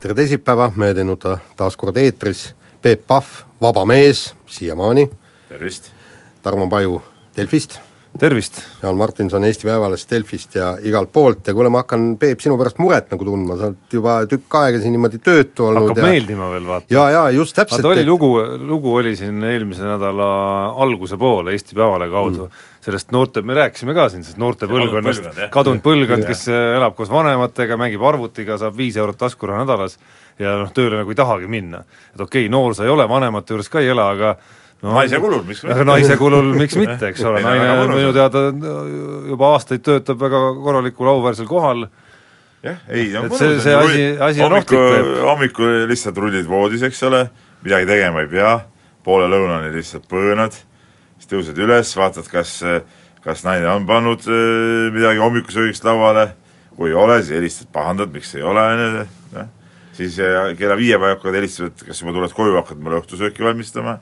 Tere teisipäeva, ei nuta taas kord eetris, Peep Pahv, vaba mees, siiamaani, tervist! Tarmo Paju Delfist, tervist! Jaan Martinson Eesti Päevalehest, Delfist ja igalt poolt ja kuule, ma hakkan, Peep, sinu pärast muret nagu tundma, sa oled juba tükk aega siin niimoodi töötu olnud hakkab ja meeldima veel, vaata. jaa, jaa, just täpselt vaata oli lugu, lugu oli siin eelmise nädala alguse poole Eesti Päevalehe kaudu mm. sellest noorte, me rääkisime ka siin sellest noorte põlvkonnast, kadunud põlvkond, kes elab koos vanematega, mängib arvutiga, saab viis eurot taskuraha nädalas ja noh, tööle nagu ei tahagi minna. et okei okay,, noor sa ei ole, vanemate juures ka ei ela, aga no, naise kulul, miks mitte? naise kulul, miks mitte, eks ole, naine minu teada juba aastaid töötab väga korralikul auväärsel kohal, jah, ei no et see, see asi, asi on ohtlik. hommikul lihtsalt rullid voodis, eks ole, midagi tegema ei pea, poole lõunani lihtsalt põõnad, siis tõused üles, vaatad, kas, kas naine on pannud äh, midagi hommikusöögiks lauale, kui ei ole, siis helistad, pahandad, miks ei ole, noh, siis äh, kella viie peal hakkad helistama, et kas juba tuled koju, hakkad mulle õhtusööki valmistama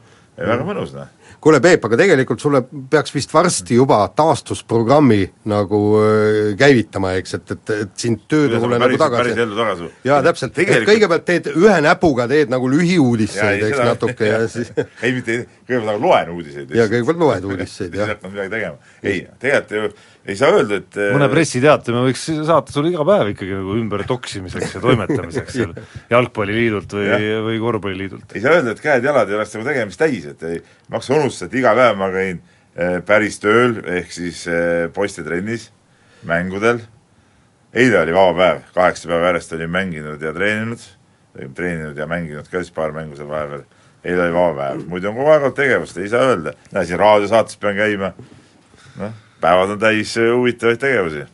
väga mõnus, noh. kuule, Peep, aga tegelikult sulle peaks vist varsti juba taastusprogrammi nagu äh, käivitama, eks, et, et, et sind tööturule nagu tagasi päris ellu tagasi jaa, täpselt tegelikult..., et kõigepealt teed ühe näpuga, teed nagu lühiuudiseid, eks, natuke ja siis ei, mitte, kõigepealt nagu loen uudiseid. jaa, kõigepealt loed uudiseid, jah. siis hakkad midagi tegema. ei, tegelikult ju ei saa öelda, et mõne pressiteate me võiks saata sulle iga päev ikkagi nagu ümber toksimiseks ja toimetamiseks seal jalgpalliliidult või, või korvpalliliidult. ei saa öelda, et käed-jalad ei oleks nagu tegemist täis, et ei maksa unustada, et iga päev ma käin eh, päris tööl, ehk siis eh, poistetrennis, mängudel, eile oli vaba päev, kaheksa päeva järjest olin mänginud ja treeninud, treeninud ja mänginud ka siis paar mängu seal vahepeal, eile oli vaba päev, muidu on kogu aeg olnud tegevust, ei saa öelda, näe siin raadiosaates pean käima, noh päevad on täis äh, huvitavaid tegevusi.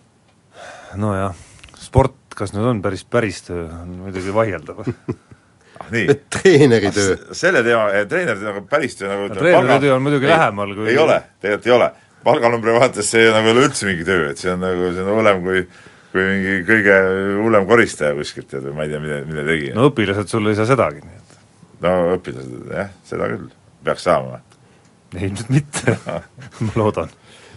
nojah, sport, kas nüüd on päris, päris töö, on muidugi vaieldav ah nii. treeneri töö. selle teema, treeneri töö nagu päris töö nagu treeneri töö on muidugi ei, lähemal kui ei ole, tegelikult ei ole. palganumbri vaates see nagu ei ole üldse mingi töö, et see on nagu, see on hullem kui kui mingi kõige hullem koristaja kuskilt tead või ma ei tea, mida, mida tegi. no õpilased sul ei saa sedagi, nii et no õpilased, jah, seda küll, peaks saama. ilmselt mitte ma loodan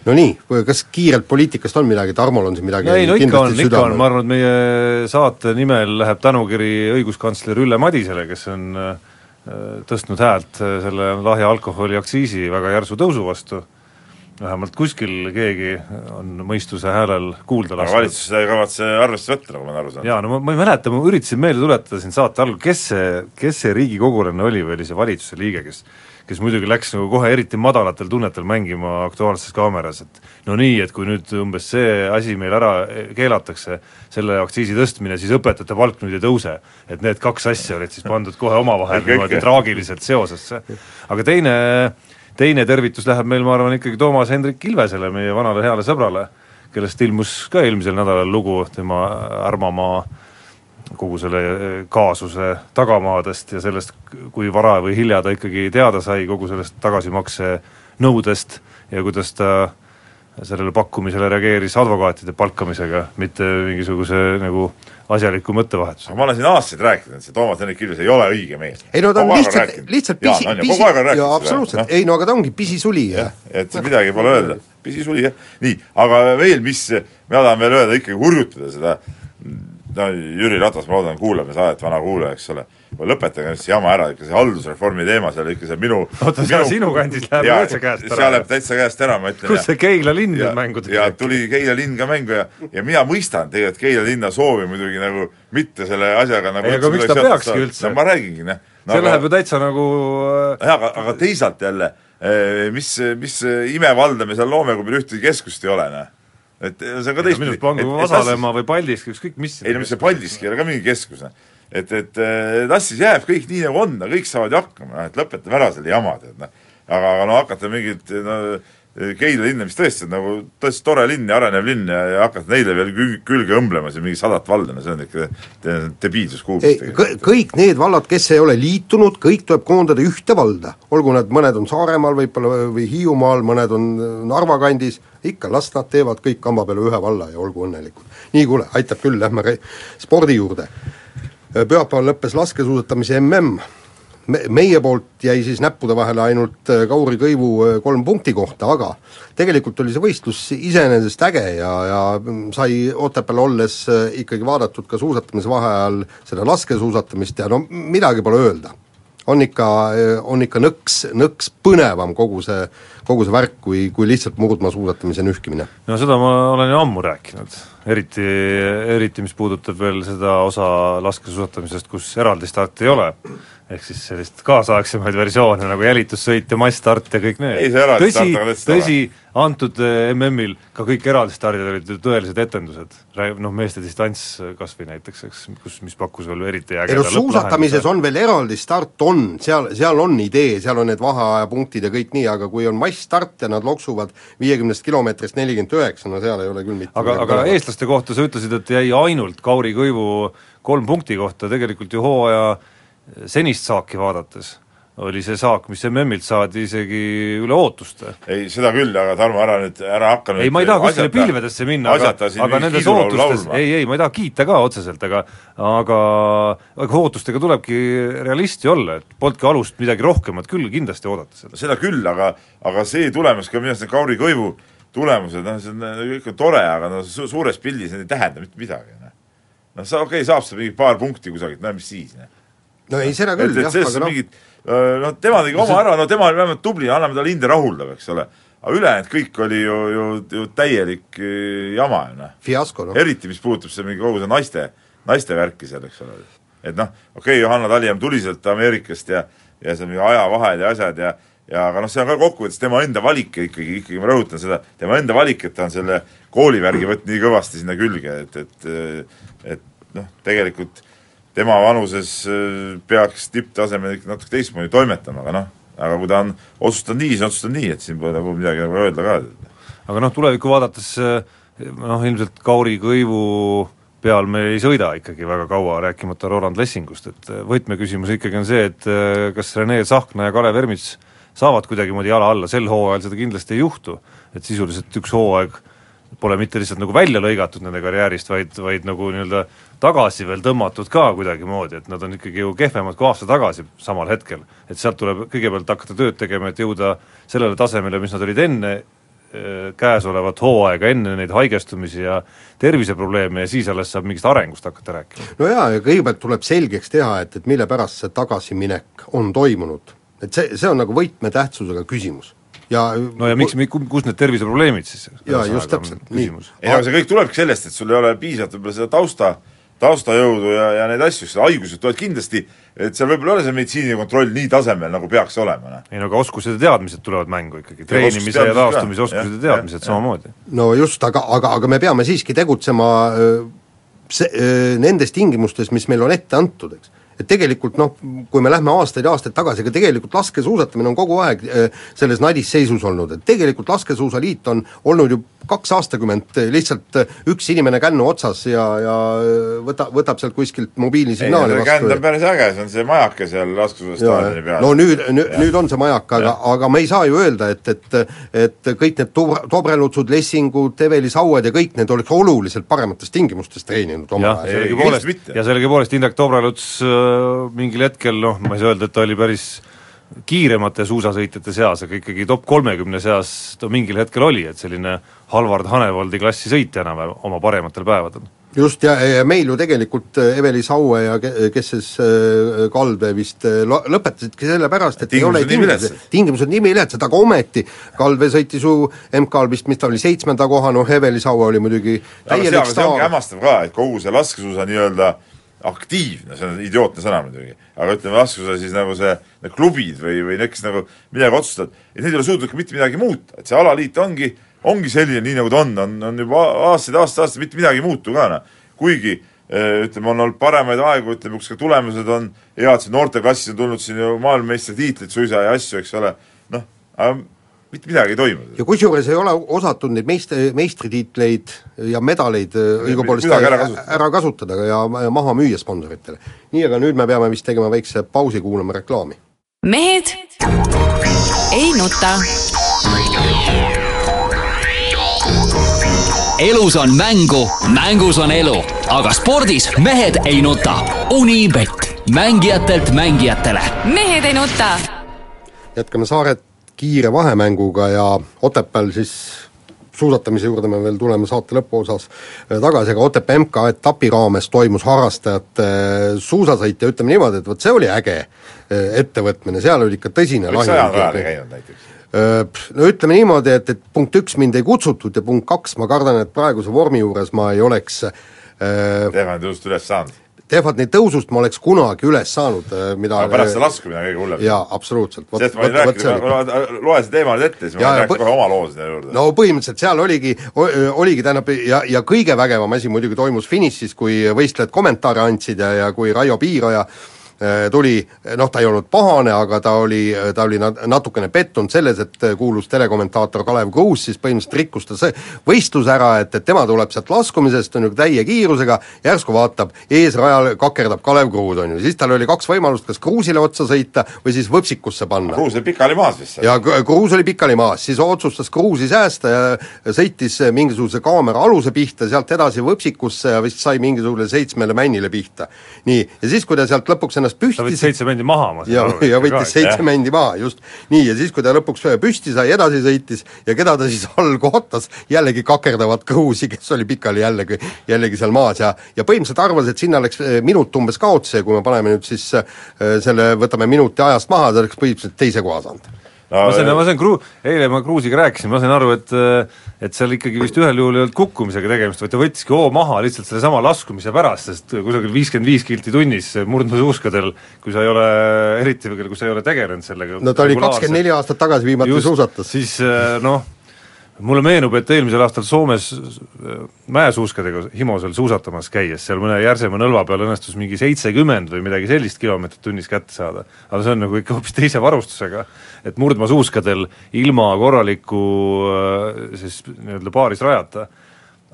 no nii, kas kiirelt poliitikast on midagi, Tarmol on siin midagi ei no ikka on, ikka on, ma arvan, et meie saate nimel läheb tänukiri õiguskantsler Ülle Madisele, kes on äh, tõstnud häält äh, selle lahja alkoholi aktsiisi väga järsu tõusu vastu, vähemalt kuskil keegi on mõistuse häälel kuulda aga valitsus seda ei kavatse arvesse võtta, nagu ma olen aru saanud. jaa, no ma, ma ei mäleta, ma üritasin meelde tuletada siin saate algul, kes see, kes see riigikogulane oli või oli see valitsuse liige, kes kes muidugi läks nagu kohe eriti madalatel tunnetel mängima Aktuaalses Kaameras, et no nii, et kui nüüd umbes see asi meil ära keelatakse, selle aktsiisi tõstmine, siis õpetajate palk nüüd ei tõuse. et need kaks asja olid siis pandud kohe omavahel niimoodi traagiliselt seosesse. aga teine, teine tervitus läheb meil, ma arvan, ikkagi Toomas Hendrik Ilvesele, meie vanale heale sõbrale, kellest ilmus ka eelmisel nädalal lugu tema Ärmamaa kogu selle eh, kaasuse tagamaadest ja sellest, kui vara või hilja ta ikkagi teada sai kogu sellest tagasimakse nõudest ja kuidas ta sellele pakkumisele reageeris advokaatide palkamisega, mitte mingisuguse nagu asjaliku mõttevahetusega. ma olen siin aastaid rääkinud, et see Toomas Hendrik Ilves ei ole õige mees. ei no ta on lihtsalt, lihtsalt pisi, pisi, jaa absoluutselt no., ei no aga ta ongi pisisuli ja. et midagi pole öelda, pisisuli jah, nii, aga veel, mis, mina tahan veel öelda, ikkagi hurjutada seda no Jüri Ratas, ma loodan, kuulab saadet, vana kuulaja, eks ole, lõpetage nüüd see jama ära, ikka see haldusreformi teema seal, ikka see minu oota, seal sinu kandis läheb üldse käest ära? seal läheb täitsa käest ära, ma ütlen. kus see Keila linn nüüd mängu tuli? ja tuli Keila linn ka mängu ja, ja mina mõistan tegelikult Keila linna soovi muidugi nagu mitte selle asjaga nagu ei, aga miks ta peakski üldse? no ma räägingi, noh no,. see aga, läheb ju täitsa nagu jah, aga, aga teisalt jälle mis, mis imevalda me seal loome, kui meil ühtegi keskust ei ole, noh. Et see on ka teistpidi. minust pangu Vasalemma või Paldiski, ükskõik mis ei no mis see Paldiski ei ole ka mingi keskus, noh. et, et las siis jääb kõik nii, nagu on, kõik saavad ju hakkama, noh, et lõpetame ära selle jama, tead, noh. aga, aga no hakata mingit no, Keila linna, mis tõesti nagu tõesti tore linn ja arenev linn ja, ja hakata neile veel kül-, külge õmblema siin mingi sadat valda, no see on ikka debiilsus kuulsus tegelikult. kõik need vallad, kes ei ole liitunud, kõik tuleb koondada ühte valda, olgu nad, mõned on Saaremaal võib-olla või Hiiumaal, mõned on Narva kandis, ikka las nad teevad kõik kamba peale ühe valla ja olgu õnnelikud. nii, kuule, aitab küll, lähme spordi juurde. pühapäeval lõppes laskesuusatamise mm me, meie poolt jäi siis näppude vahele ainult äh, Kauri Kõivu äh, kolm punkti kohta, aga tegelikult oli see võistlus iseenesest äge ja, ja sai Otepääl olles äh, ikkagi vaadatud ka suusatamise vaheajal seda laskesuusatamist ja no midagi pole öelda. on ikka, on ikka nõks, nõks põnevam kogu see, kogu see värk, kui, kui lihtsalt murdmaasuusatamise nühkimine. no seda ma olen ju ammu rääkinud, eriti, eriti mis puudutab veel seda osa laskesuusatamisest, kus eraldi starti ei ole. Ehk siis sellist kaasaegsemaid versioone nagu jälitussõit ja massstart ja kõik need. tõsi, tõsi, antud eh, MM-il ka kõik eraldistardid olid ju tõelised etendused, noh meeste distants kas või näiteks, eks, kus, mis pakkus veel eriti ägeda ei no suusatamises on veel eraldi start, on, seal, seal on idee, seal on need vaheajapunktid ja kõik nii, aga kui on massstart ja nad loksuvad viiekümnest kilomeetrist nelikümmend üheksa, no seal ei ole küll mitte aga, aga eestlaste kohta sa ütlesid, et jäi ainult Kauri Kõivu kolm punkti kohta, tegelikult ju hooaja senist saaki vaadates oli see saak, mis MM-ilt saadi isegi üle ootuste. ei, seda küll, aga Tarmo, ära nüüd, ära hakka nüüd ei, ma ei taha kuskile pilvedesse minna, aga, aga nendes ootustes, ei, ei, ma ei taha kiita ka otseselt, aga aga aga ootustega tulebki realisti olla, et polnudki alust midagi rohkemat küll kindlasti oodata seda. seda küll, aga aga see tulemus ka minu arust Kauri Kõivu tulemused, noh, see on on tore, aga no su suures pildis need ei tähenda mitte midagi, noh. noh, sa okei okay,, saab sa mingi paar punkti kusagilt, no mis siis, noh no ei, seda küll, jah, aga noh mingid, noh tema tegi oma ära, no tema oli vähemalt tubli, anname talle hinde rahuldav, eks ole. aga ülejäänud kõik oli ju, ju, ju täielik jama ju noh. fiasko, noh. eriti, mis puudutab see mingi kogu see naiste, naiste värki seal, eks ole. et noh, okei okay,, Johanna Taliham tuli sealt Ameerikast ja ja seal mingi ajavahed ja asjad ja ja aga noh, see on ka kokkuvõttes tema enda valik ikkagi, ikkagi ma rõhutan seda, tema enda valik, et ta on selle koolivärgi võtnud nii kõvasti sinna külge, et, et et noh, tegelikult tema vanuses äh, peaks tipptasemel ikka natuke teistmoodi toimetama, aga noh, aga kui ta on otsustanud nii, siis otsustanud nii, et siin pole nagu midagi nagu öelda ka. aga noh, tulevikku vaadates äh, noh, ilmselt Kauri Kõivu peal me ei sõida ikkagi väga kaua, rääkimata Roland Lessingust, et äh, võtmeküsimus ikkagi on see, et kas Rene Tsahkna ja Kalev Ermits saavad kuidagimoodi jala alla, sel hooajal seda kindlasti ei juhtu, et sisuliselt üks hooaeg pole mitte lihtsalt nagu välja lõigatud nende karjäärist, vaid, vaid nagu nii-öelda tagasi veel tõmmatud ka kuidagimoodi, et nad on ikkagi ju kehvemad kui aasta tagasi samal hetkel. et sealt tuleb kõigepealt hakata tööd tegema, et jõuda sellele tasemele, mis nad olid enne äh, käesolevat hooaega, enne neid haigestumisi ja terviseprobleeme ja siis alles saab mingist arengust hakata rääkima. no jaa, ja kõigepealt tuleb selgeks teha, et, et mille pärast see tagasiminek on toimunud. et see, see on nagu võtmetähtsusega küsimus ja no ja miks, kus need terviseprobleemid siis? jaa, just täpselt, nii. ei, aga see kõik tulebki sellest, et sul ei ole piisavalt võib-olla seda tausta, taustajõudu ja, ja neid asju, seda haigused tulevad kindlasti, et seal võib-olla ei ole see meditsiinikontroll nii tasemel, nagu peaks olema, noh. ei no aga oskused ja teadmised tulevad mängu ikkagi, treenimise ja taastumise oskused ja teadmised samamoodi. no just, aga, aga, aga me peame siiski tegutsema see, nendes tingimustes, mis meil on ette antud, eks et tegelikult noh, kui me lähme aastaid ja aastaid tagasi, ega tegelikult laskesuusatamine on kogu aeg äh, selles nadisseisus olnud, et tegelikult Laskesuusaliit on olnud ju kaks aastakümmet lihtsalt äh, üks inimene kännu otsas ja, ja äh, võta, võtab sealt kuskilt mobiilisignaali vastu. känd on päris äge, see on see majake seal laskesuusastaadioni peal. no nüüd, nüüd, nüüd on see majak, aga, aga me ei saa ju öelda, et, et et kõik need Tob-, Tobrelutsud, Lessingud, Eveli Saued ja kõik need oleks oluliselt paremates tingimustes treeninud omal ajal. sellegipoolest, ja sellegipoolest Indrek Tobreluts mingil hetkel noh, ma ei saa öelda, et ta oli päris kiiremate suusasõitjate seas, aga ikkagi top kolmekümne seas ta mingil hetkel oli, et selline Halvard Hanevaldi klassi sõitja enam-vähem oma parematel päevadel. just, ja, ja meil ju tegelikult äh, Eveli Saue ja ke-, kes siis äh, Kalve vist äh, lõpetasidki sellepärast, et ei ole tingimused, tingimused nii viletsad, aga ometi Kalve sõitis ju MK-l vist, mis ta oli, seitsmenda koha, noh Eveli Saue oli muidugi täielik staar. hämmastav ka, et kogu see laskesuusa nii-öelda aktiivne, see on idiootne sõna muidugi, aga ütleme, laskuse siis nagu see, need klubid või, või need, kes nagu midagi otsustavad, et need ei ole suutnud ka mitte midagi muuta, et see alaliit ongi, ongi selline, nii nagu ta on, on, on juba aastaid, aasta-aastaid mitte midagi ei muutu ka, noh. kuigi eh, ütleme, on olnud paremaid aegu, ütleme, kus ka tulemused on head, siin noorteklassis on tulnud siin ju maailmameistritiitlid suisa ja asju, eks ole, noh, aga mitte midagi ei toimunud. ja kusjuures ei ole osatud neid meist-, meistritiitleid ja medaleid õigupoolest ära ära, kasutada. ära kasutada ja maha müüa sponsoritele. nii, aga nüüd me peame vist tegema väikse pausi, kuulama reklaami. mehed ei nuta. elus on mängu, mängus on elu, aga spordis mehed ei nuta. Unibet, mängijatelt mängijatele. mehed ei nuta. jätkame Saaret kiire vahemänguga ja Otepääl siis suusatamise juurde me veel tuleme saate lõpuosas äh, tagasi, aga Otepää MK etapi raames toimus harrastajate äh, suusasõit ja ütleme niimoodi, et vot see oli äge äh, ettevõtmine, seal oli ikka tõsine ei käinud näiteks? No ütleme niimoodi, et, et punkt üks, mind ei kutsutud ja punkt kaks, ma kardan, et praeguse vormi juures ma ei oleks Tehvani tõusust üles saanud. Tehvani tõusust ma oleks kunagi üles saanud, mida aga pärast see laskumine on kõige hullem. jaa, absoluutselt. sellest ma võin rääkida, loe see teema nüüd ette, siis ma ja rääkida põ- kohe oma loo sinna juurde. no põhimõtteliselt seal oligi, oligi tähendab ja, ja kõige vägevam asi muidugi toimus finišis, kui võistlejad kommentaare andsid ja, ja kui Raio Piiraja äh, tuli, noh, ta ei olnud pahane, aga ta oli, ta oli nat-, natukene pettunud selles, et kuulus telekommentaator Kalev Kruus, siis põhimõtteliselt rikkus ta see võistluse ära, et, et tema tuleb sealt laskumisest, on ju, täie kiirusega, järsku vaatab, eesrajal kakerdab Kalev Kruus, on ju, siis tal oli kaks võimalust, kas Kruusile otsa sõita või siis võpsikusse panna. Kruus oli pikali maas vist ja Kruus oli pikali maas, siis otsustas Kruusi säästa ja ja sõitis mingisuguse kaamera aluse pihta, sealt edasi võpsikusse ja vist sai mingisugusele seitsmele männile pihta. nii, ja siis, kui ta sealt lõpuks ennast ta püsti võttis seitse mändi maha, ma ja, ja võttis seitse mändi maha, just. nii, ja siis, kui ta lõpuks püsti sai, edasi sõitis. Ja keda ta siis all kohtas, jällegi kakerdavat Kruusi, kes oli pikali jällegi, jällegi seal maas. Ja ja põhimõtteliselt arvas, et sinna läks eh, minut umbes kaotsi. Ja kui me paneme nüüd siis eh, selle, võtame minuti ajast maha, ta oleks põhimõtteliselt teise koha saanud ma sain, ma sain Kru-, eile ma Kruusiga rääkisin, ma sain aru, et et seal ikkagi vist ühel juhul ei olnud kukkumisega tegemist, vaid ta võttiski hoo maha lihtsalt sellesama laskumise pärast, sest kusagil viiskümmend viis kilti tunnis murdmaasuuskadel, kui sa ei ole, eriti veel, kui sa ei ole tegelenud sellega no ta oli kakskümmend neli aastat tagasi viimati suusatas. siis eh, noh, mulle meenub, et eelmisel aastal Soomes äh, mäesuuskadega Himosel suusatamas käies, seal mõne järsema nõlva peal õnnestus mingi seitsekümmend või midagi sellist kilomeetrit tunnis kätte saada. aga see on nagu ikka hoopis teise varustusega, et murdmaasuuskadel ilma korraliku äh, siis nii-öelda paarisrajata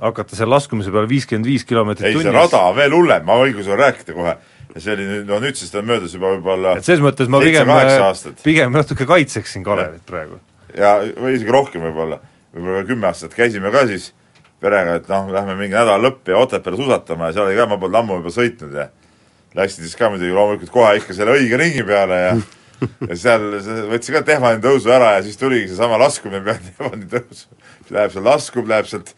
hakata seal laskumise peal viiskümmend viis kilomeetrit ei, see tunnis rada on veel hullem, ma võin sulle rääkida kohe. ja see oli nüüd, no nüüdsest on möödas juba võib-olla et selles mõttes ma pigem, aastat. pigem natuke kaitseksin Kalevit praegu. ja, või isegi rohkem võib-olla, võib-olla kümme aastat käisime ka siis perega, et noh, lähme mingi nädala lõpp ja Otepääle suusatama ja seal oli ka, ma polnud ammu juba sõitnud ja läksin siis ka muidugi loomulikult kohe ikka selle õige ringi peale ja ja seal võtsin ka Tehvani tõusu ära ja siis tuligi seesama laskumine peale Tehvani tõusu. läheb seal laskub, läheb sealt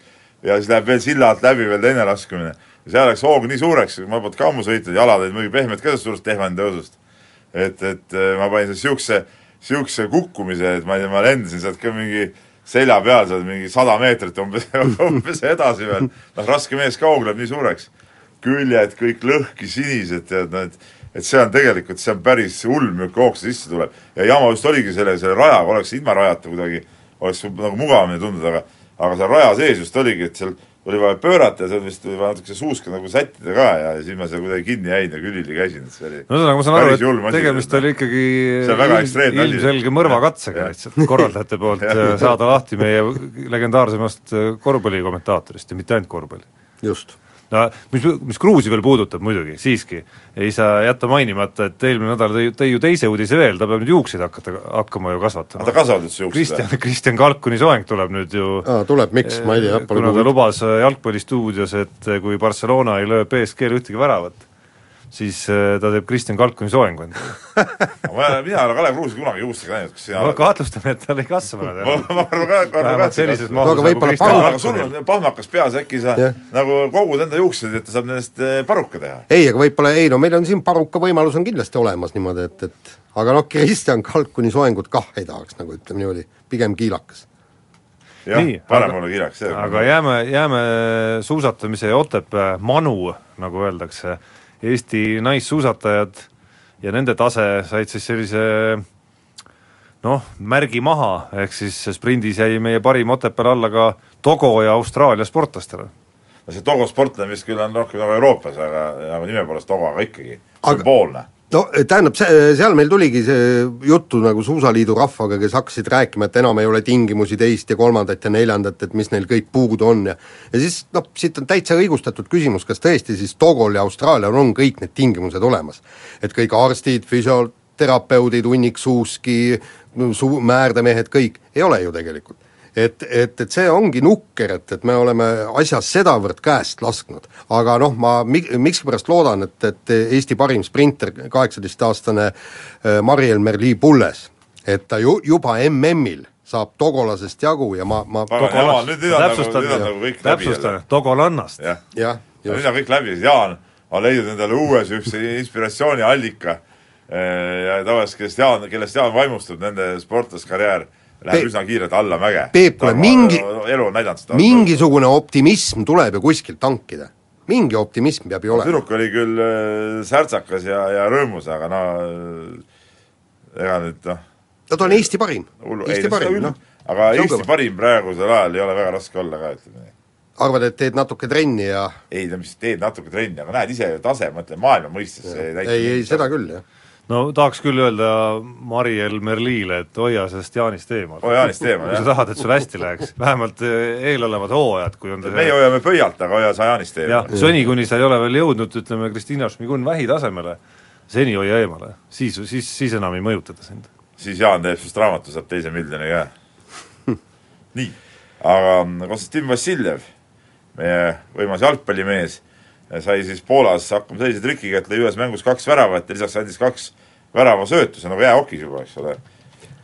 ja siis läheb veel silla alt läbi veel teine laskumine. ja seal läks hoog nii suureks, ma polnud ka ammu sõitnud, jalad olid muidugi pehmed ka sellest suurest Tehvani tõusust. et, et eh, ma panin siukse, siukse kukkumise, et ma ei tea, ma lendasin sealt ka mingi selja peal seal mingi sada meetrit umbes, umbes edasi veel. noh, raske mees ka hoog läheb nii suureks. küljed kõik lõhki sinised, tead, no et et see on tegelikult, see on päris hull, milline hoog sisse tuleb. ja jama just oligi selle, selle rajaga, oleks ilma rajata kuidagi, oleks nagu mugavamini tundnud, aga aga seal raja sees just oligi, et seal oli vaja pöörata ja seal vist oli vaja natuke see suuska nagu sättida ka ja siis ma seal kuidagi kinni jäin ja külili käisin, et see oli no ühesõnaga, ma saan aru, et tegemist oli. ikkagi ilm- ilmselge mõrvakatsega lihtsalt korraldajate poolt saada lahti meie legendaarsemast korvpallikommentaatorist ja mitte ainult korvpalli. just. No mis, mis Gruusi veel puudutab muidugi, siiski, ei saa jätta mainimata, et eelmine nädal tõi, tõi ju teise uudise veel, ta peab nüüd juukseid hakata, hakkama ju kasvatama. aga ta kasvab üldse juukseid Kristjan, Kristjan Kalkuni soeng tuleb nüüd ju aa, tuleb, miks, ma ei tea, pole kuna ta kuulnud. lubas äh, jalgpallistuudios, et äh, kui Barcelona ei löö PSG-le ühtegi väravat, siis äh, ta teeb Kristjan Kalkuni soengu endale. ma, mina ei ole Kalev Kruusi kunagi juustega näinud, kas sina ma kahtlustan, et tal ei kasva ma, mõned ma arvan ka, ka, vähemalt sellises mahus aga nagu Kristjan aga sul on pahmakas peas, äkki sa Jah. nagu kogud enda juuksed, et saab nendest eh, paruka teha? ei, aga võib-olla ei no meil on siin paruka võimalus on kindlasti olemas niimoodi, et, et aga noh, Kristjan Kalkuni soengut kah ei tahaks, nagu ütleme niimoodi, pigem kiilakas. jah pane aga- mulle kiiraks see. aga jääme, jääme suusatamise ja Otepää manu, nagu öeldakse, Eesti naissuusatajad ja nende tase said siis sellise noh, märgi maha, ehk siis sprindis jäi meie parim Otepääl alla ka Togo ja Austraalia sportlastele. no see Togo sportlane vist küll on rohkem nagu Euroopas, aga, aga nime poolest Togo, aga ikkagi sümboolne no tähendab, see, seal meil tuligi see juttu nagu Suusaliidu rahvaga, kes hakkasid rääkima, et enam ei ole tingimusi teist ja kolmandat ja neljandat, et mis neil kõik puudu on ja ja siis noh, siit on täitsa õigustatud küsimus, kas tõesti siis Togol ja Austraalial on kõik need tingimused olemas. et kõik arstid, füsioterapeudid, hunnik suuski, suu-, määrdemehed, kõik, ei ole ju tegelikult et, et, et see ongi nukker, et, et me oleme asjas sedavõrd käest lasknud. aga noh, ma mi-, miskipärast loodan, et, et Eesti parim sprinter, kaheksateistaastane äh, Mariel Merli-Pulles, et ta ju juba MM-il saab togolasest jagu ja ma, ma Pagan, Jaan, nüüd, nüüd on nagu, nüüd on nagu kõik läbi täpsustan, togolannast. jah. Jah, nüüd on kõik läbi, Jaan on leidnud endale uue niisuguse inspiratsiooniallika. Ja tavaliselt, kellest Jaan, kellest Jaan vaimustub, nende sportlaskarjäär läheb Peep- üsna kiirelt allamäge. Peep, kuule, mingi- elu on näidanud seda. mingisugune optimism tuleb ju kuskilt tankida. mingi optimism peab ju olema. tüdruk oli küll äh, särtsakas ja, ja rõõmus, aga no äh, ega nüüd noh, no ta on Eesti parim, ei Eesti parim, noh. aga See Eesti parim praegusel ajal ei ole väga raske olla ka, ütleme nii. arvad, et teed natuke trenni ja ei, no mis, teed natuke trenni, aga näed ise ju tase, ma ütlen maailma mõistes see täitsa ei, ei seda küll, jah. No tahaks küll öelda Mariel Merlile, et hoia sellest Jaanist eemal. Hoia Jaanist eemal, kui jah. sa tahad, et sul hästi läheks, vähemalt eh, eelolevad hooajad, kui on ta meie hoiame pöialt, aga hoia sa Jaanist eemal. seni, kuni sa ei ole veel jõudnud, ütleme, Kristina Šmigun vähitasemele, seni hoia eemale, siis, siis, siis enam ei mõjuta ta sind. siis Jaan teeb sinust raamatu, saab teise miljoni ka. nii, aga Konstantin Vassiljev, meie võimas jalgpallimees, sai siis Poolas hakkama sellise trikiga, et lõi ühes mängus kaks väravat ja lisaks andis kaks väravasöötu, see on nagu jäähokis juba, eks ole.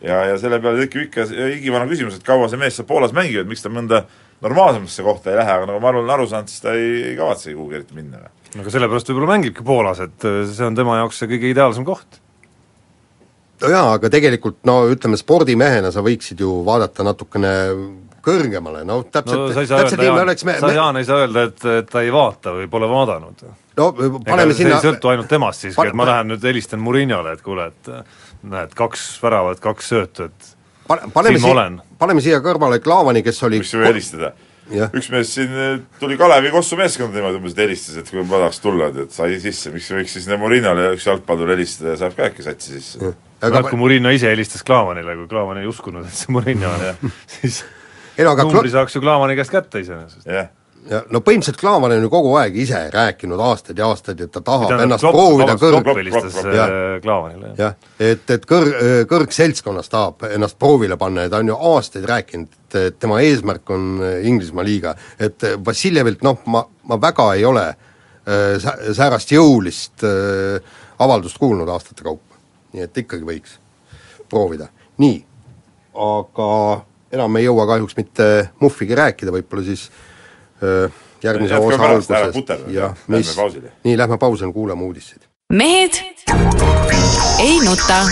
ja, ja selle peale tekib ikka igivana küsimus, et kaua see mees seal Poolas mängib, et miks ta mõnda normaalsemasse kohta ei lähe, aga nagu ma olen aru saanud, siis ta ei, ei kavatsegi kuhugi eriti minna. no aga sellepärast võib-olla mängibki Poolas, et eh, see on tema jaoks see kõige ideaalsem koht. no jaa, aga tegelikult no ütleme, spordimehena sa võiksid ju vaadata natukene kõrgemale, no täpselt no sa ei saa täpselt öelda, nii me Jaan, oleks, me, sa Jaan ei saa öelda, et, et ta ei vaata või pole vaadanud. no ega paneme see sinna ei sõltu ainult temast siiski, Pa- et ma lähen nüüd helistan Murinole, et kuule, et näed, kaks väravat, kaks söötu, et pa- paneme siin ma siia olen., paneme siia kõrvale Klaavani, kes oli võiks ju helistada. jah, üks mees siin eh, tuli Kalevi Kossu meeskonda niimoodi umbes, et helistas, et kui ma tahaks tulla, et sai sisse, miks ei võiks siis Nemorinale üks jalgpallur helistada ja saab ka äkki satsi sisse. aga kui Murino ise helistas Klaavanile, kui Klaavan ei uskunud, et see Murino on, siis ei no aga numbri Kla- saaks ju Klaavani käest kätte iseenesest. jah, ja no põhimõtteliselt Klaavan on ju kogu aeg ise rääkinud aastaid ja aastaid, et ta tahab Tähendab, ennast Klopp- proovida vabandust, kõrg-, helistas äh, jah. Klaavanile, jah. et, et kõrg, kõrgseltskonnas tahab ennast proovile panna ja ta on ju aastaid rääkinud, et tema eesmärk on Inglismaa liiga. et Vassiljevilt noh, ma, ma väga ei ole äh, sä-, säärast jõulist äh, avaldust kuulnud aastate kaupa. nii et ikkagi võiks proovida. nii, aga enam ei jõua kahjuks mitte muhvigi rääkida, võib-olla siis äh, järgmise Jätkame osa alguses Lähme mis, nii, lähme pausile, kuulame uudiseid. mehed ei nuta.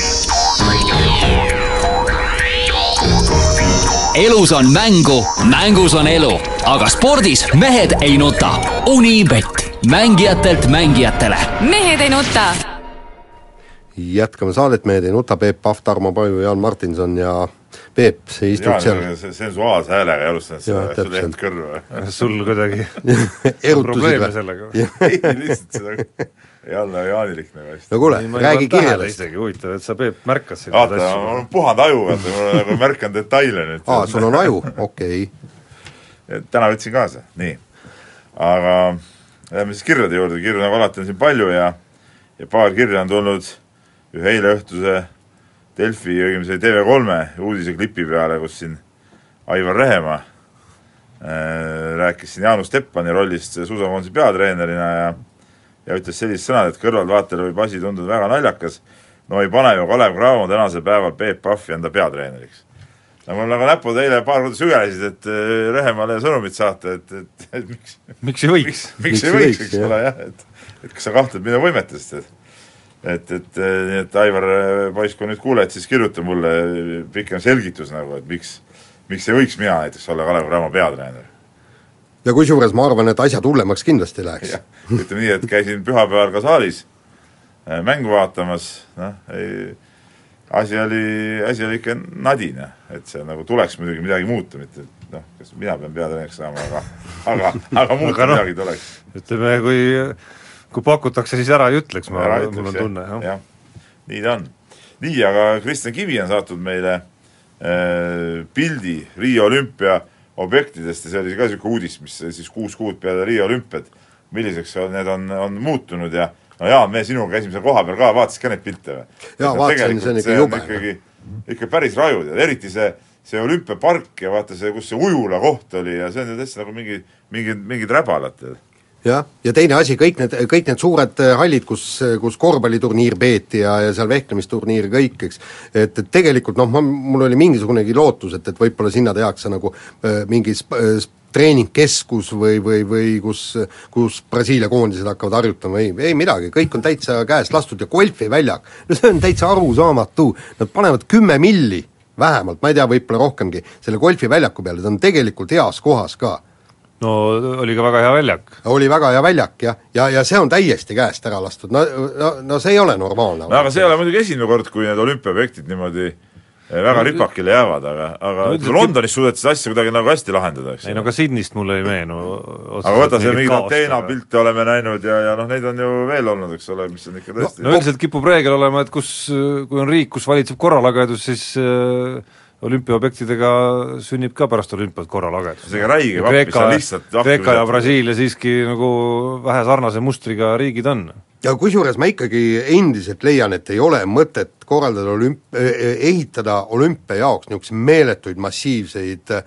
elus on mängu, mängus on elu, aga spordis mehed ei nuta. Unibet, mängijatelt mängijatele. mehed ei nuta. jätkame saadet, mehed ei nuta, Peep Pahv, Tarmo Paju, Jaan Martinson ja Peep, sa istud Jaan seal see sensuaalse häälega ei alustanud seda, sul jäänud kõrva. sul kuidagi erutusid probleeme või? sellega? ei, lihtsalt seda ei olnud jaanilik nagu hästi. no kuule, räägi isegi, huvitav, et sa, Peep, märkasid neid vaata, asju. mul on puhanud aju, vaata, on nagu märkan detaile nüüd. aa, sul on aju, okei okay.. täna võtsin kaasa, nii. aga lähme siis kirjade juurde, kirju nagu alati on siin palju ja ja paar kirja on tulnud ühe eileõhtuse Delfi, õigemini see TV3 uudiseklipi peale, kus siin Aivar Rehemaa äh, rääkis siin Jaanus Teppani rollist suusakoondise peatreenerina ja ja ütles sellised sõnad, et kõrvaltvaatajale võib asi tunduda väga naljakas, no ei pane ju Kalev Cramo tänasel päeval Peep Pahvi enda peatreeneriks. No mul nagu näpud eile paar korda sügelesid, et äh, Rehemaale sõnumit saata, et, et, et miks miks ei võiks? miks, miks ei võiks, eks ole, jah, et et kas sa kahtled minu võimetest, et et, et eh, nii et Aivar, eh, poiss, kui nüüd kuuled, siis kirjuta mulle pikem selgitus nagu, et miks, miks ei võiks mina näiteks olla Kalev Cramo peatreener. ja kusjuures ma arvan, et asjad hullemaks kindlasti läheks. ütleme nii, et käisin pühapäeval ka saalis äh, mängu vaatamas, noh, ei asi oli, asi oli ikka nadine, et see nagu tuleks muidugi midagi muuta, mitte et noh, kas mina pean peatreeneriks saama, aga aga, aga muuta Aga noh, midagi tuleks. ütleme, kui kui pakutakse, siis ära ei ütleks, ma, mul on tunne, jah. jah, nii ta on. nii, aga Kristjan Kivi on saatnud meile äh, pildi Riia olümpia objektidest ja see oli ka niisugune uudis, mis siis kuus kuud peale Riia olümpiat, milliseks on, need on, on muutunud ja no Jaan, me sinuga käisime seal kohapeal ka, vaatasid ka neid pilte või? Jaa, vaatasin, see on ikka jube. ikkagi, ikka päris raju, tead, eriti see, see olümpiapark ja vaata see, kus see ujula koht oli ja see on ju täitsa nagu mingi, mingid, mingid räbalad, jah, ja teine asi, kõik need, kõik need suured äh, hallid, kus, kus korvpalliturniir peeti ja, ja seal vehklemisturniir kõik, eks, et, et tegelikult noh, ma, mul oli mingisugunegi lootus, et, et võib-olla sinna tehakse nagu äh, mingi sp- äh, treeningkeskus või, või, või kus, kus Brasiilia koondised hakkavad harjutama, ei, ei midagi, kõik on täitsa käest lastud ja golfiväljak, no see on täitsa arusaamatu, nad panevad kümme milli vähemalt, ma ei tea, võib-olla rohkemgi, selle golfiväljaku peale, ta on tegelikult heas kohas ka no oli ka väga hea väljak. oli väga hea väljak jah, ja, ja, ja see on täiesti käest ära lastud, no, no, no see ei ole normaalne. no aga see ei ole muidugi esimene kord, kui need olümpiaobjektid niimoodi eh, väga ripakile jäävad, aga, aga No no, üldiselt- Londonis suudeti seda asja kuidagi nagu hästi lahendada, eks ei no ka Sydneyst mulle ei meenu aga vaata, see mingeid Ateena pilte oleme näinud ja, ja noh, neid on ju veel olnud, eks ole, mis on ikka tõesti no üldiselt kipub reegel olema, et kus, kui on riik, kus valitseb korralagedus, siis äh, olümpiaobjektidega sünnib ka pärast olümpiat korralagedus. See on räige vapp, mis on lihtsalt Kreeka ja. Brasiilia siiski nagu vähe sarnase mustriga riigid on. Ja kusjuures ma ikkagi endiselt leian, et ei ole mõtet korraldada olümp-, ehitada olümpia jaoks niisuguseid meeletuid massiivseid äh,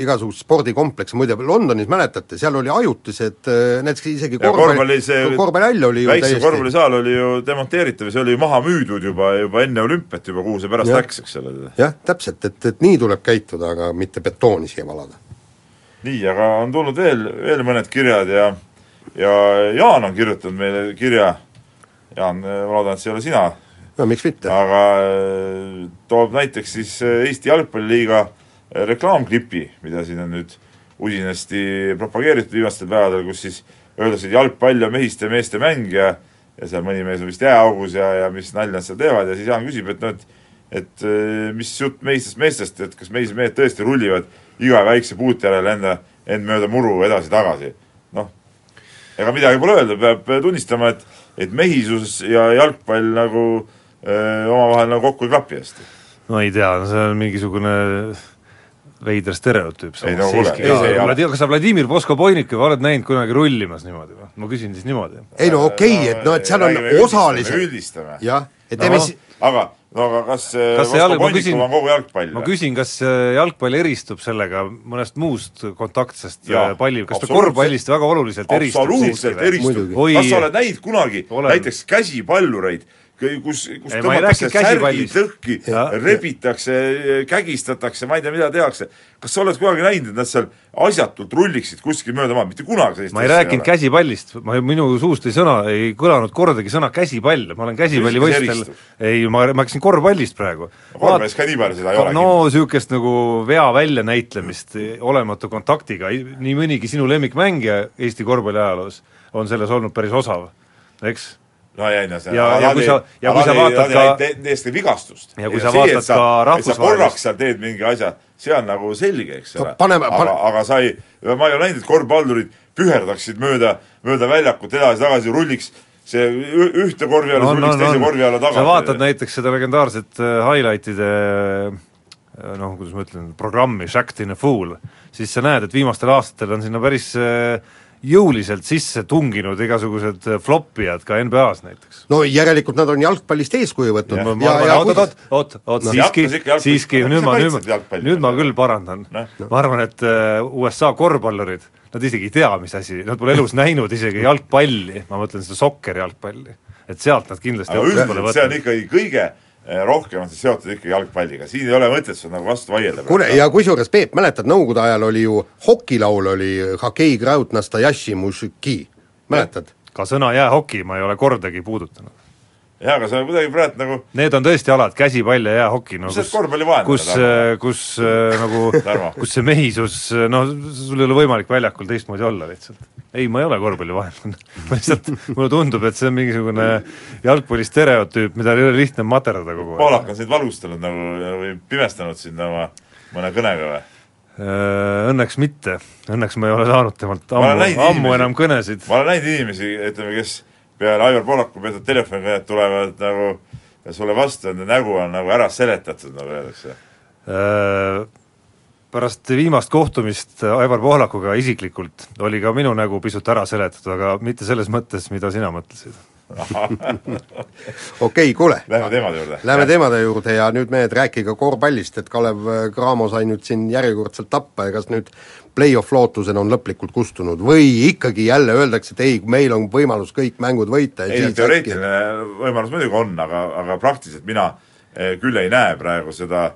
igasuguseid spordikomplekse, muide Londonis mäletate, seal oli ajutised äh, näiteks isegi ja korvpalli see korvpallihall oli ju täiesti korvpallisaal oli ju demonteeritav ja see oli ju maha müüdud juba, juba enne olümpiat juba, kuhu see pärast Jah. läks, eks ole. jah, täpselt, et, et nii tuleb käituda, aga mitte betooni siia valada. nii, aga on tulnud veel, veel mõned kirjad ja ja Jaan on kirjutanud meile kirja, Jaan, ma loodan, et see ei ole sina, no miks mitte. aga äh, toob näiteks siis äh, Eesti Jalgpalliliiga äh, reklaamklipi, mida siin on nüüd usinasti propageeritud viimastel päevadel, kus siis öeldakse, et jalgpall on mehiste ja meeste mäng ja ja seal mõni mees on vist jääaugus ja, ja mis nalja nad seal teevad ja siis Jaan küsib, et noh, et et mis jutt meistest meestest, et kas mees, mehed tõesti rullivad iga väikse puute järel enda, end mööda muru edasi-tagasi. noh, ega midagi pole öelda, peab tunnistama, et et mehisus ja jalgpall nagu öö, omavahel nagu kokku ei klapi hästi. no ei tea, see on mingisugune veider stereotüüp Ei, no ei ole. kas sa Vladimir Voskoboinikova oled näinud kunagi rollimas niimoodi või? ma küsin siis niimoodi. ei no okei okay,, et noh, et seal on osaliselt üldistame. jah, et No. si- aga, no aga kas, Kas see kas ma Voskoboinikov on kogu jalgpall ma või? küsin, kas äh, jalgpall eristub sellega mõnest muust kontaktsest Jaa, äh, palli, kas ta korvpallist väga oluliselt eristub absoluutselt eristub, Oi, kas sa oled näinud kunagi Olen. näiteks käsipallureid, kus, kus tõmmatakse lõhki, Jah. rebitakse, kägistatakse, ma ei tea, mida tehakse. kas sa oled kunagi näinud, et nad seal asjatult rulliksid kuskil mööda maad, mitte kunagi sellist ma ei rääkinud käsipallist, ma, minu suust ei sõna, ei kõlanud kordagi sõna käsipall, ma olen käsipallivõistlustel ei, ma, ma rääkisin korvpallist praegu. korvpallis ka nii palju seda ei ole no niisugust nagu vea väljanäitlemist olematu kontaktiga, nii mõnigi sinu lemmikmängija Eesti korvpalli ajaloos on selles olnud päris osav, eks? No ei, no see Ja- ja kui sa- ja kui sa vaatad ka- täiesti vigastust. Ja kui sa vaatad ka rahvusvahelist- korraks seal teed mingi asja, see on nagu selge, eks ole. paneme- aga aga sa ei, ma ei ole näinud, et korvpallurid püherdaksid mööda, mööda väljakut edasi-tagasi, rulliks see ühte korvi alla, siis rulliks teise korvi alla tagasi. sa vaatad näiteks seda legendaarset äh, highlight'ide äh, noh, kuidas ma ütlen, programmi Shacked in a Fool, siis sa näed, et viimastel aastatel on sinna päris äh, jõuliselt sisse tunginud igasugused äh, floppijad ka NBA-s näiteks. no järelikult nad on jalgpallist eeskuju võtnud. Ja, arvan, ja oot, oot, oot, oot, No. siiski siiski, nüüd ma, nüüd ma, nüüd ma küll parandan. Noh. ma arvan, et äh, USA korvpallurid, nad isegi ei tea, mis asi, nad pole elus näinud isegi jalgpalli, ma mõtlen seda sokker jalgpalli. et sealt nad kindlasti aga üldiselt see on ikkagi kõige rohkem on see seotud ikkagi jalgpalliga, siin ei ole mõtet sul nagu vastu vaielda. kuule, ja kusjuures Peep, mäletad, nõukogude ajal oli ju hokilaul oli Hokei Kraut Nastajaši Mužiki, mäletad? ka sõna jäähoki ma ei ole kordagi puudutanud. Jaa, aga sa kuidagi praegu nagu Need on tõesti alad, käsipall ja jäähoki, no kus kus Tarmo?, kus äh, nagu kus see mehisus, noh, sul ei ole võimalik väljakul teistmoodi olla lihtsalt. ei, ma ei ole korvpallivaenlane ma lihtsalt, mulle tundub, et see on mingisugune jalgpalli stereotüüp, mida ei ole lihtne materdada kogu aeg. Poolak on sind valgustanud nagu või pimestanud sind oma mõne kõnega või? Äh, Õnneks mitte, õnneks ma ei ole saanud temalt ammu, ammu enam kõnesid. ma olen näinud inimesi, ütleme, kes peale Aivar Poolaku peetud telefonikõnet tulevad nagu sulle vastu, nende nägu on nagu ära seletatud, nagu öeldakse. Äh, pärast viimast kohtumist Aivar Pohlakuga isiklikult oli ka minu nägu pisut ära seletatud, aga mitte selles mõttes, mida sina mõtlesid. okei, kuule, Lähme teemade juurde. lähme teemade juurde ja nüüd mehed, rääkige korvpallist, et Kalev Cramo sai nüüd siin järjekordselt tappa ja kas nüüd play-off lootused on lõplikult kustunud või ikkagi jälle öeldakse, et ei, meil on võimalus kõik mängud võita ja ei siis teoreetiline võimalus muidugi on, aga, aga praktiliselt mina eh, küll ei näe praegu seda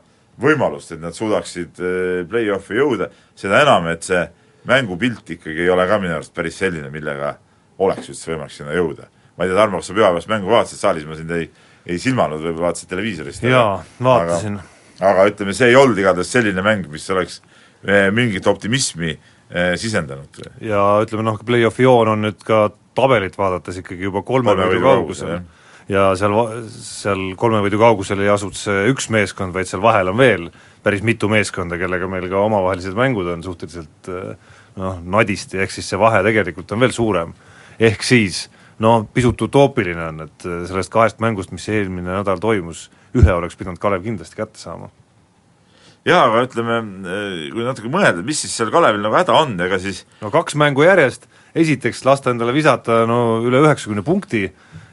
võimalust, et nad suudaksid eh, play-off'i jõuda, seda enam, et see mängupilt ikkagi ei ole ka minu arust päris selline, millega oleks üldse võimalik sinna jõuda. Ma ei tea, Tarmo, kas sa pühapäevast mängu vaatasid, saalis ma sind ei, ei silmanud, võib-olla vaatasid televiisorist. jaa, vaatasin. aga, ütleme, see ei olnud igatahes selline mäng, mis oleks eh, mingit optimismi eh, sisendanud. ja ütleme noh, play-off'i joon on nüüd ka tabelit vaadates ikkagi juba kolme Kolme võidu kaugusel. ja seal, seal kolme võidu kaugusel ei asuks see üks meeskond, vaid seal vahel on veel päris mitu meeskonda, kellega meil ka omavahelised mängud on suhteliselt eh, noh, nadisti, ehk siis see vahe tegelikult on veel suurem. ehk siis no pisut utoopiline on, et eh, sellest kahest mängust, mis eelmine nädal toimus, ühe oleks pidanud Kalev kindlasti kätte saama. jaa, aga ütleme, kui natuke mõelda, mis siis seal Kalevil nagu häda on, ega siis no kaks mängu järjest, esiteks lasta endale visata no üle üheksakümne punkti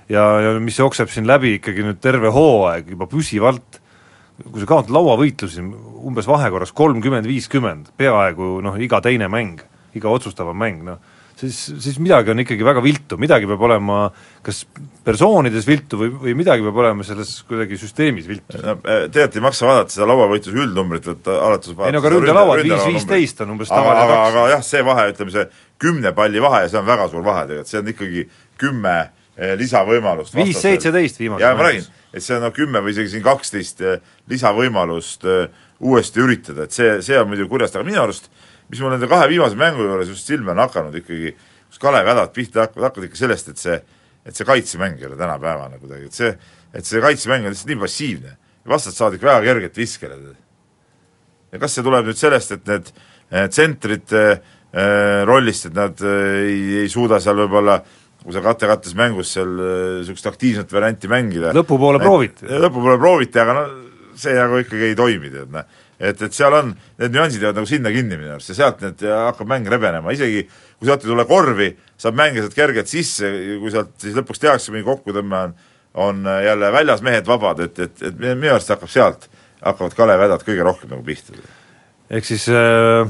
ja, ja mis jookseb siin läbi ikkagi nüüd terve hooaeg juba püsivalt, kui sa kaotad lauavõitlusi umbes vahekorras kolmkümmend, viiskümmend, peaaegu noh, iga teine mäng, iga otsustavam mäng, noh, siis, siis midagi on ikkagi väga viltu, midagi peab olema kas persoonides viltu või, või midagi peab olema selles kuidagi süsteemis viltu. no eh, tegelikult ei maksa vaadata seda lauavõitluse üldnumbrit, võtta alates ei no aga ründelauad viis viisteist on umbes tavaline aga, aga jah, see vahe, ütleme see kümne palli vahe, see on väga suur vahe tegelikult, see on ikkagi kümme eh, lisavõimalust. viis seitseteist viimases jaa, ma räägin, et see on no kümme või isegi siin kaksteist eh, lisavõimalust uuesti üritada, et see, see on muidugi kurjast, aga minu arust mis mul nende kahe viimase mängu juures just silma on hakanud ikkagi, kus Kalevi hädad pihta hakkavad, hakkavad ikka sellest, et see et see kaitsemäng ei ole tänapäevane kuidagi, et see, et see kaitsemäng on lihtsalt nii passiivne. vastased saavad ikka väga kergelt viskele. ja kas see tuleb nüüd sellest, et need eh, tsentrite eh, rollist, et nad eh, ei, ei suuda seal võib-olla kui sa kate-kattes mängus seal niisugust aktiivset varianti mängida. lõpupoole prooviti. lõpupoole prooviti, aga no see nagu ikkagi ei toimi, tead noh. Et, et seal on, need nüansid jäävad nagu sinna kinni minu arust ja sealt need hakkab mäng rebenema, isegi kui sealt ei tule korvi, saab mängija sealt kergelt sisse, kui sealt siis lõpuks tehakse mingi kokkutõmme, on on jälle väljas mehed vabad, et, et, et minu arust hakkab sealt, hakkavad Kalevi hädad kõige rohkem nagu pihta. ehk siis äh,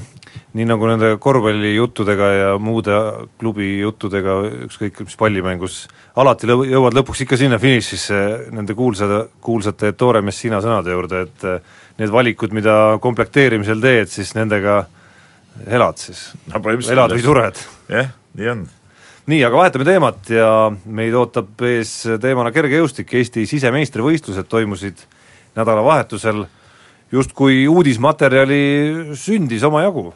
nii nagu nende korvpallijuttudega ja muude klubi juttudega, ükskõik mis pallimängus, alati lõu-, jõuad lõpuks ikka sinna finišisse nende kuulsa, kuulsate Ettore Messina sõnade juurde, et äh, need valikud, mida komplekteerimisel teed, siis nendega elad siis no,. elad või sured. jah, nii on. nii, aga vahetame teemat ja meid ootab ees teemana kergejõustik, Eesti sisemeistrivõistlused toimusid nädalavahetusel, justkui uudismaterjali sündis omajagu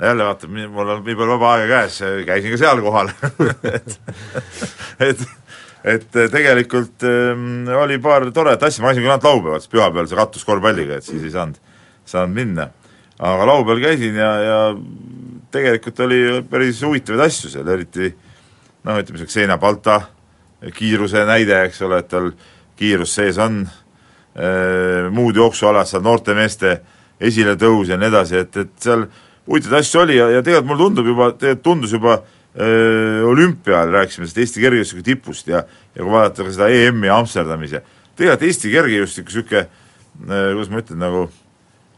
jälle vaata, mul on nii palju vaba aega käes, käisin ka seal kohal et, et et tegelikult ähm, oli paar toredat asja, ma käisin küll ainult laupäeval, sest pühapäeval see kattus korvpalliga, et siis ei saanud, saanud minna. aga laupäeval käisin ja, ja tegelikult oli päris huvitavaid asju seal, eriti noh, ütleme see Xenia Balta kiiruse näide, eks ole, et tal kiirus sees on, muud jooksualad seal, noorte meeste esiletõus ja nii edasi, et, et seal huvitavaid asju oli ja, ja tegelikult mulle tundub juba, tegelikult tundus juba öö, olümpial, rääkisime sellest Eesti kergejõustiku tipust ja ja kui vaadata ka seda EM-i Amsterdamis ja tegelikult Eesti kergejõustiku niisugune, kuidas ma ütlen, nagu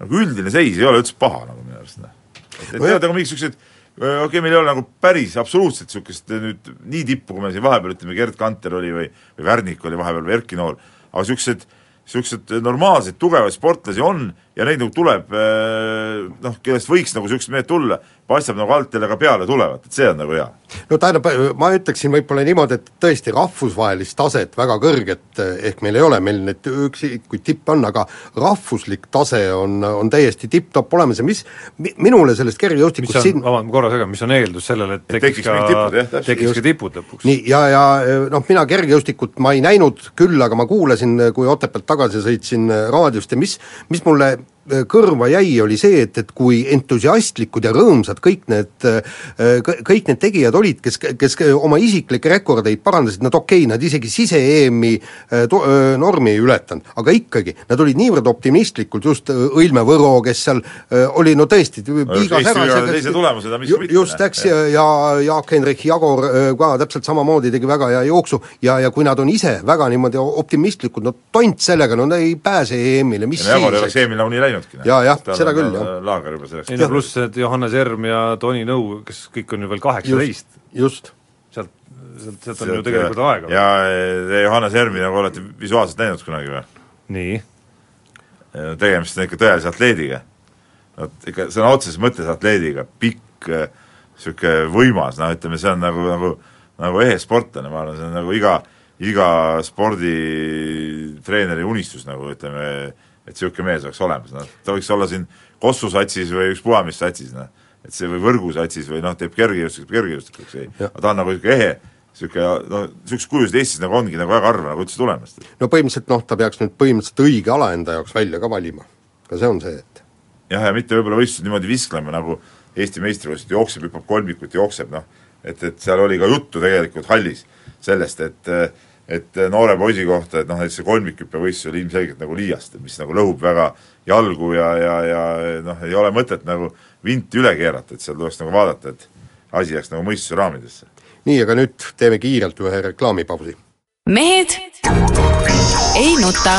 nagu üldine seis ei ole üldse paha nagu minu arust, noh. et tead, nagu mingisugused okei okay,, meil ei ole nagu päris absoluutselt niisugust nüüd nii tippu, kui me siin vahepeal ütleme, Gerd Kanter oli või või Värnik oli vahepeal või Erki Nool, aga niisugused niisugused normaalseid tugevaid sportlasi on ja neid nagu tuleb eh, noh, kellest võiks nagu niisugused mehed tulla, paistab nagu alt jälle ka peale tulevat, et see on nagu hea. no tähendab, ma ütleksin võib-olla niimoodi, et tõesti rahvusvahelist taset väga kõrget ehk meil ei ole, meil neid üksikuid tippe on, aga rahvuslik tase on, on täiesti tipp-topp olemas ja mis mi, minule sellest kergejõustikust on, vabandust, ma korra segan, mis on eeldus sellele, et tekiks, tekiks ka, tekiks ka tipud lõpuks? nii, ja, ja noh, mina kergejõustikut ma ei näinud küll, aga ma kuulasin, kui Otepäält tagasi sõitsin raadiost ja mis, mis mulle kõrva jäi, oli see, et, et kui entusiastlikud ja rõõmsad kõik need, kõik need tegijad olid, kes, kes oma isiklikke rekordeid parandasid, nad okei okay,, nad isegi sise-EM-i to-, normi ei ületanud, aga ikkagi, nad olid niivõrd optimistlikult, just Õilme Võro, kes seal oli no tõesti piigas ära teise tulemused, mis ju, just, eks, ja, ja Jaak-Hendrik Jagor ka täpselt samamoodi tegi väga hea jooksu. Ja, ja kui nad on ise väga niimoodi optimistlikud, no tont sellega, no nad ei pääse EM-ile, mis ja Jagor ei oleks EM-il nagunii läinud läinudki. jaa, jah, seda küll, jah. laager juba selleks. ei no pluss need Johannes Erm ja Toni Nõu, kes kõik on ju veel kaheksateist. just. sealt, sealt, sealt on ju tegelikult aega. ja te Johannes Ermi nagu olete visuaalselt näinud kunagi või? nii? tegemist on ikka tõelise atleediga. vot ikka sõna otseses mõttes atleediga, pikk, niisugune võimas, noh ütleme, see on nagu, nagu nagu ehe sportlane, ma arvan, see on nagu iga, iga sporditreeneri unistus nagu ütleme, et niisugune mees oleks olemas, noh, ta võiks olla siin Kossu satsis või ükspuha mis satsis, noh. et see või Võrgu satsis või noh, teeb kergejõustikut kergejõustikuks, ei, aga ta on nagu niisugune ehe, niisugune noh, niisugused kujusid Eestis nagu ongi nagu väga harva nagu üldse tulemas. no põhimõtteliselt noh, ta peaks nüüd põhimõtteliselt õige ala enda jaoks välja ka valima. ka see on see, et jah, ja mitte võib-olla võistlused niimoodi visklema, nagu Eesti meistrivõistlused jookseb, hüppab kolmikut, jookseb, noh, et, et seal oli ka juttu tegelikult hallis sellest, et et noore poisi kohta, et noh, näiteks see kolmikhüppevõistlus oli ilmselgelt nagu liiast, mis nagu lõhub väga jalgu ja, ja, ja noh, ei ole mõtet nagu vinti üle keerata, et seal tuleks nagu vaadata, et asi jääks nagu mõistuse raamidesse. nii, aga nüüd teeme kiirelt ühe reklaamipausi. mehed ei nuta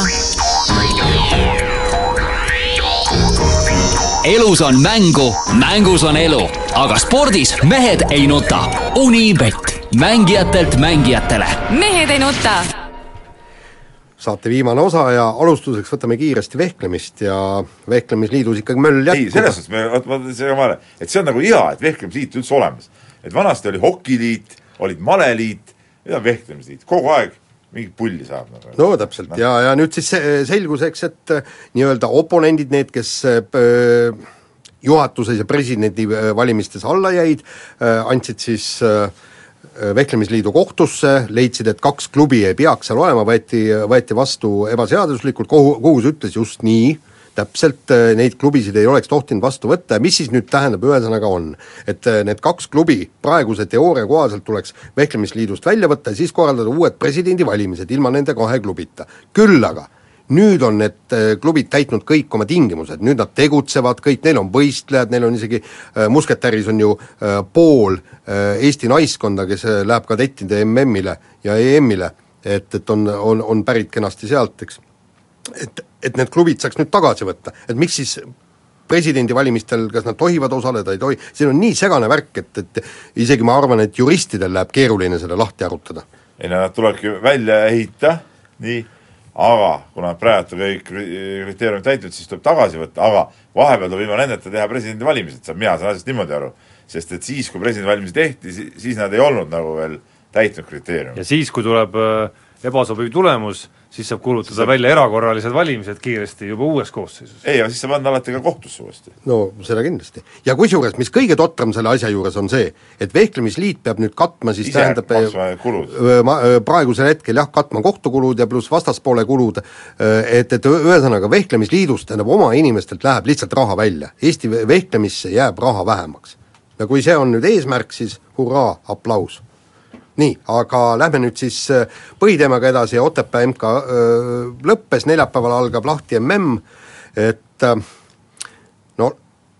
elus on mängu, mängus on elu, aga spordis mehed ei nuta. Unibet, mängijatelt mängijatele. mehed ei nuta. saate viimane osa ja alustuseks võtame kiiresti vehklemist ja Vehklemisliidus ikkagi möll jätkub. ei, selles suhtes me, vot ma segan vahele, et see on nagu hea, et vehklemisliit üldse olemas. et vanasti oli hokiliit, olid maleliit, nüüd on vehklemisliit, kogu aeg mingit pulli saab nagu. no täpselt no. ja, ja nüüd siis selgus, eks, et äh, nii-öelda oponendid, need, kes äh, juhatuses ja presidendi äh, valimistes alla jäid, andsid siis vehklemisliidu kohtusse, leidsid, et kaks klubi ei peaks seal olema, võeti, võeti vastu ebaseaduslikult, kohu, kohus ütles just nii, täpselt neid klubisid ei oleks tohtinud vastu võtta ja mis siis nüüd tähendab, ühesõnaga on, et need kaks klubi praeguse teooria kohaselt tuleks Vehklemisliidust välja võtta ja siis korraldada uued presidendivalimised ilma nende kahe klubita. küll aga nüüd on need klubid täitnud kõik oma tingimused, nüüd nad tegutsevad kõik, neil on võistlejad, neil on isegi äh,, Musketäris on ju äh, pool äh, Eesti naiskonda, kes äh, läheb kadettide MM-ile ja EM-ile, et, et on, on, on pärit kenasti sealt, eks. et et need klubid saaks nüüd tagasi võtta, et miks siis presidendivalimistel, kas nad tohivad osaleda, ei tohi, siin on nii segane värk, et, et isegi ma arvan, et juristidel läheb keeruline seda lahti arutada. ei no nad tulebki välja ehitada, nii, aga kuna praegu kõik kriteeriumid täitnud, siis tuleb tagasi võtta, aga vahepeal tuleb ilma nendeta teha presidendivalimised, saab, mina saan asjast niimoodi aru. sest et siis, kui presidendivalimised tehti, siis nad ei olnud nagu veel täitnud kriteeriume. ja siis, kui tuleb äh, ebasobiv tulemus, siis saab kuulutada saab... välja erakorralised valimised kiiresti juba uues koosseisus. ei, aga siis saab anda alati ka kohtusse uuesti. no seda kindlasti. ja kusjuures, mis kõige totram selle asja juures on see, et Vehklemisliit peab nüüd katma siis Ise tähendab ma, praegusel hetkel jah, katma kohtukulud ja pluss vastaspoole kulud, et, et ühesõnaga Vehklemisliidust, tähendab oma inimestelt läheb lihtsalt raha välja, Eesti vehklemisse jääb raha vähemaks. ja kui see on nüüd eesmärk, siis hurraa, aplaus nii, aga lähme nüüd siis äh, põhiteemaga edasi, Otepää MK öö, lõppes, neljapäeval algab lahti mm, et äh, no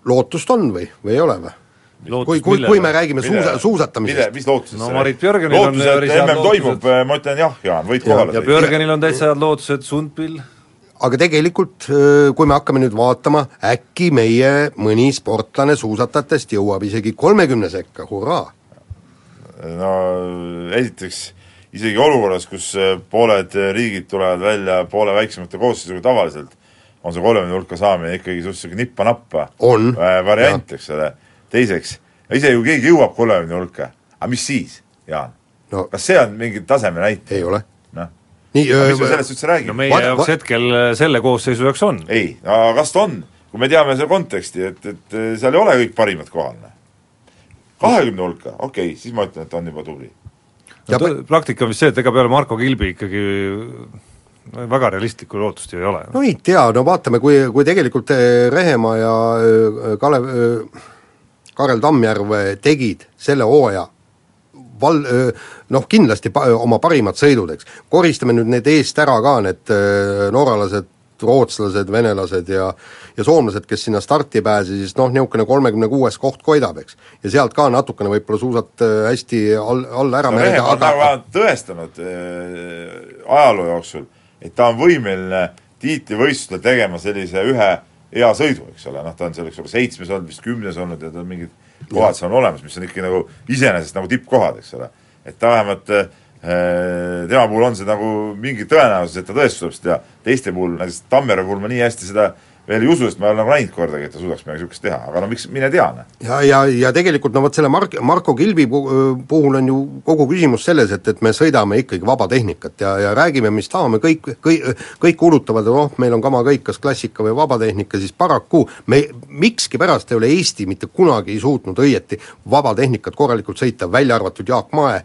lootust on või, või ei ole või? kui, kui, kui me räägime suusa, suusatamisest. mis lootusest no Marit Björgenil on päris head MM toimub, ma ütlen jah, Jaan, võid kohale. ja Björgenil on täitsa head lootused, Sundbil aga tegelikult, kui me hakkame nüüd vaatama, äkki meie mõni sportlane suusatajatest jõuab isegi kolmekümne sekka, hurraa! No esiteks isegi olukorras, kus pooled riigid tulevad välja poole väiksemate koosseisuga tavaliselt, on see kolmekümne hulka saamine ikkagi suhteliselt nippa-nappa On. äh, variant, eks ole. teiseks, isegi kui keegi jõuab kolmekümne hulka, aga mis siis, Jaan No. kas see on mingi taseme näitaja? ei ole. noh, nii mis me sellest üldse no räägime? meie Vaata- jaoks va- hetkel äh, selle koosseisu jaoks on. ei, aga kas ta on, kui me teame seda konteksti, et, et seal ei ole kõik parimad kohal, noh. Kahekümne hulka, okei okay,, siis ma ütlen, et ta on juba tubli. Ja no, praktika on vist see, et ega peale Marko Kilbi ikkagi no, väga realistlikku lootust ju ei ole. no ei tea, no vaatame, kui, kui tegelikult eh, Rehemaa ja eh, Kalev, Karel Tammjärv eh, tegid selle hooaja val-, noh kindlasti pa- oma parimad sõidud, eks, koristame nüüd need eest ära ka, need eh, norralased, rootslased, venelased ja ja soomlased, kes sinna starti ei pääse, siis noh, niisugune kolmekümne kuues koht koidab, eks. ja sealt ka natukene võib-olla suusad eh, hästi all, alla ära no on aga nagu vähemalt tõestanud äh, ajaloo jooksul, et ta on võimeline tiitlivõistlustel tegema sellise ühe hea sõidu, eks ole, noh ta on seal eks ole seitsmes olnud, vist kümnes olnud ja tal mingid kohad seal on olemas, mis on ikkagi nagu iseenesest nagu tippkohad, eks ole. et ta vähemalt äh, tema puhul on see nagu mingi tõenäosus, et ta tõesti suudab seda teha, teiste puhul, näiteks Tammere puhul ma nii hästi seda veel ei usu, sest ma ei ole nagu näinud kordagi, et ta suudaks midagi niisugust teha, aga no miks, mine tea, noh. ja, ja, ja tegelikult no vot selle Mark, Marko Kilbi pu- puhul on ju kogu küsimus selles, et, et me sõidame ikkagi vaba tehnikat ja, ja räägime, mis tahame, kõik, kõik, kõik kuulutavad, noh, meil on kama kõik, kas klassika või vabatehnika, siis paraku me mikskipärast ei ole Eesti mitte kunagi ei suutnud õieti vabatehnikat korralikult sõita, välja arvatud Jaak Mae,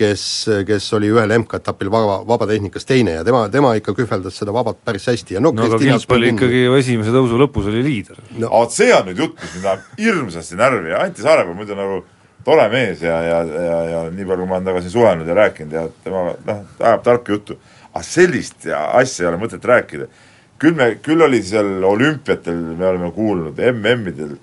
kes, kes oli ühel MK-etapil vaba, vabatehnikas teine ja tema, tema ikka kühveldas seda vabat päris hästi ja no, no aga Kilp oli ikkagi ju esimese tõusu lõpus oli liider. no, aga vot see on nüüd jutt, mis mind ajab hirmsasti närvi ja Anti Saarepuu muidu nagu tore mees ja, ja, ja, ja nii palju, kui ma olen temaga siin suhelnud ja rääkinud ja temaga noh, ajab tarka juttu. aga sellist ja asja ei ole mõtet rääkida. küll me, küll oli seal olümpiatel, me oleme kuulnud MM-idel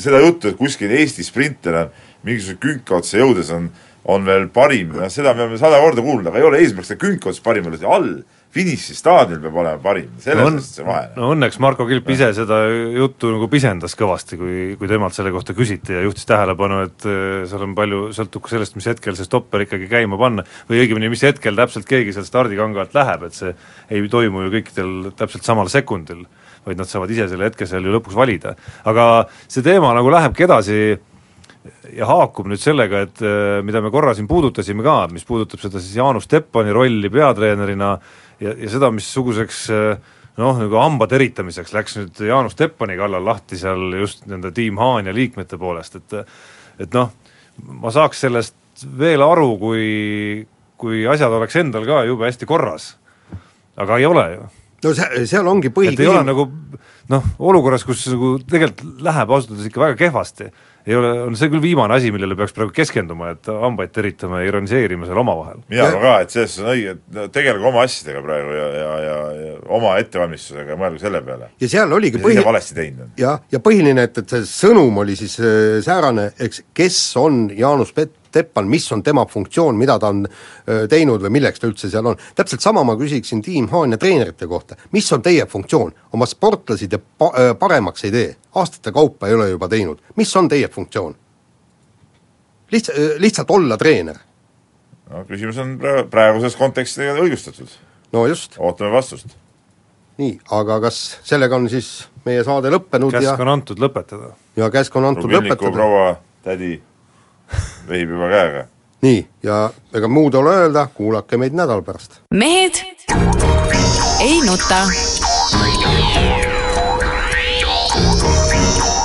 seda juttu, et kuskil Eesti sprinter on mingisuguse künka otsa jõudes on, on veel parim, noh seda me oleme sada korda kuulnud, aga ei ole eesmärk seda künka otsa parim see all finišistaadionil peab olema parim, selles on mõttes see vahe. no õnneks Marko Kilp ise seda juttu nagu pisendas kõvasti, kui, kui temalt selle kohta küsiti ja juhtis tähelepanu, et äh, seal on palju, sõltub ka sellest, mis hetkel see stopper ikkagi käima panna või õigemini, mis hetkel täpselt keegi sealt stardikanga alt läheb, et see ei toimu ju kõikidel täpselt samal sekundil, vaid nad saavad ise selle hetke seal ju lõpuks valida. aga see teema nagu lähebki edasi ja haakub nüüd sellega, et äh, mida me korra siin puudutasime ka, mis puudutab seda siis Jaanus Teppani rolli peatreenerina ja, ja seda, missuguseks äh, noh, nagu hamba teritamiseks läks nüüd Jaanus Teppani kallal lahti seal just nende Team Haanja liikmete poolest, et et noh, ma saaks sellest veel aru, kui, kui asjad oleks endal ka jube hästi korras. aga ei ole ju no see, seal ongi et ei ole põhiküsimus, nagu noh, olukorras, kus nagu tegelikult läheb ausalt öeldes ikka väga kehvasti, ei ole, on see küll viimane asi, millele peaks praegu keskenduma, et hambaid teritama ja ironiseerima seal omavahel. mina arvan ka, et selles suhtes on õige, et no tegelege oma asjadega praegu ja, ja, ja, ja oma ettevalmistusega ja mõelge selle peale. ja seal oligi põhi- valesti teinud on. jah, ja põhiline, et, et see sõnum oli siis äh, säärane, eks kes on Jaanus Pet-, Teppan, mis on tema funktsioon, mida ta on öö, teinud või milleks ta üldse seal on. täpselt sama ma küsiksin Tiim Haanja treenerite kohta, mis on teie funktsioon, oma sportlasi te pa-, paremaks ei tee, aastate kaupa ei ole juba teinud, mis on teie funktsioon? lihtsalt, lihtsalt olla treener, no küsimus on praegu, praeguses kontekstis õigustatud. no just, ootame vastust. nii, aga kas sellega on siis meie saade lõppenud käsk ja, on antud lõpetada. ja käsk on antud Rubilniku lõpetada? proua tädi vehib juba käega. nii, ja ega muud ei ole öelda, kuulake meid nädala pärast. mehed ei nuta.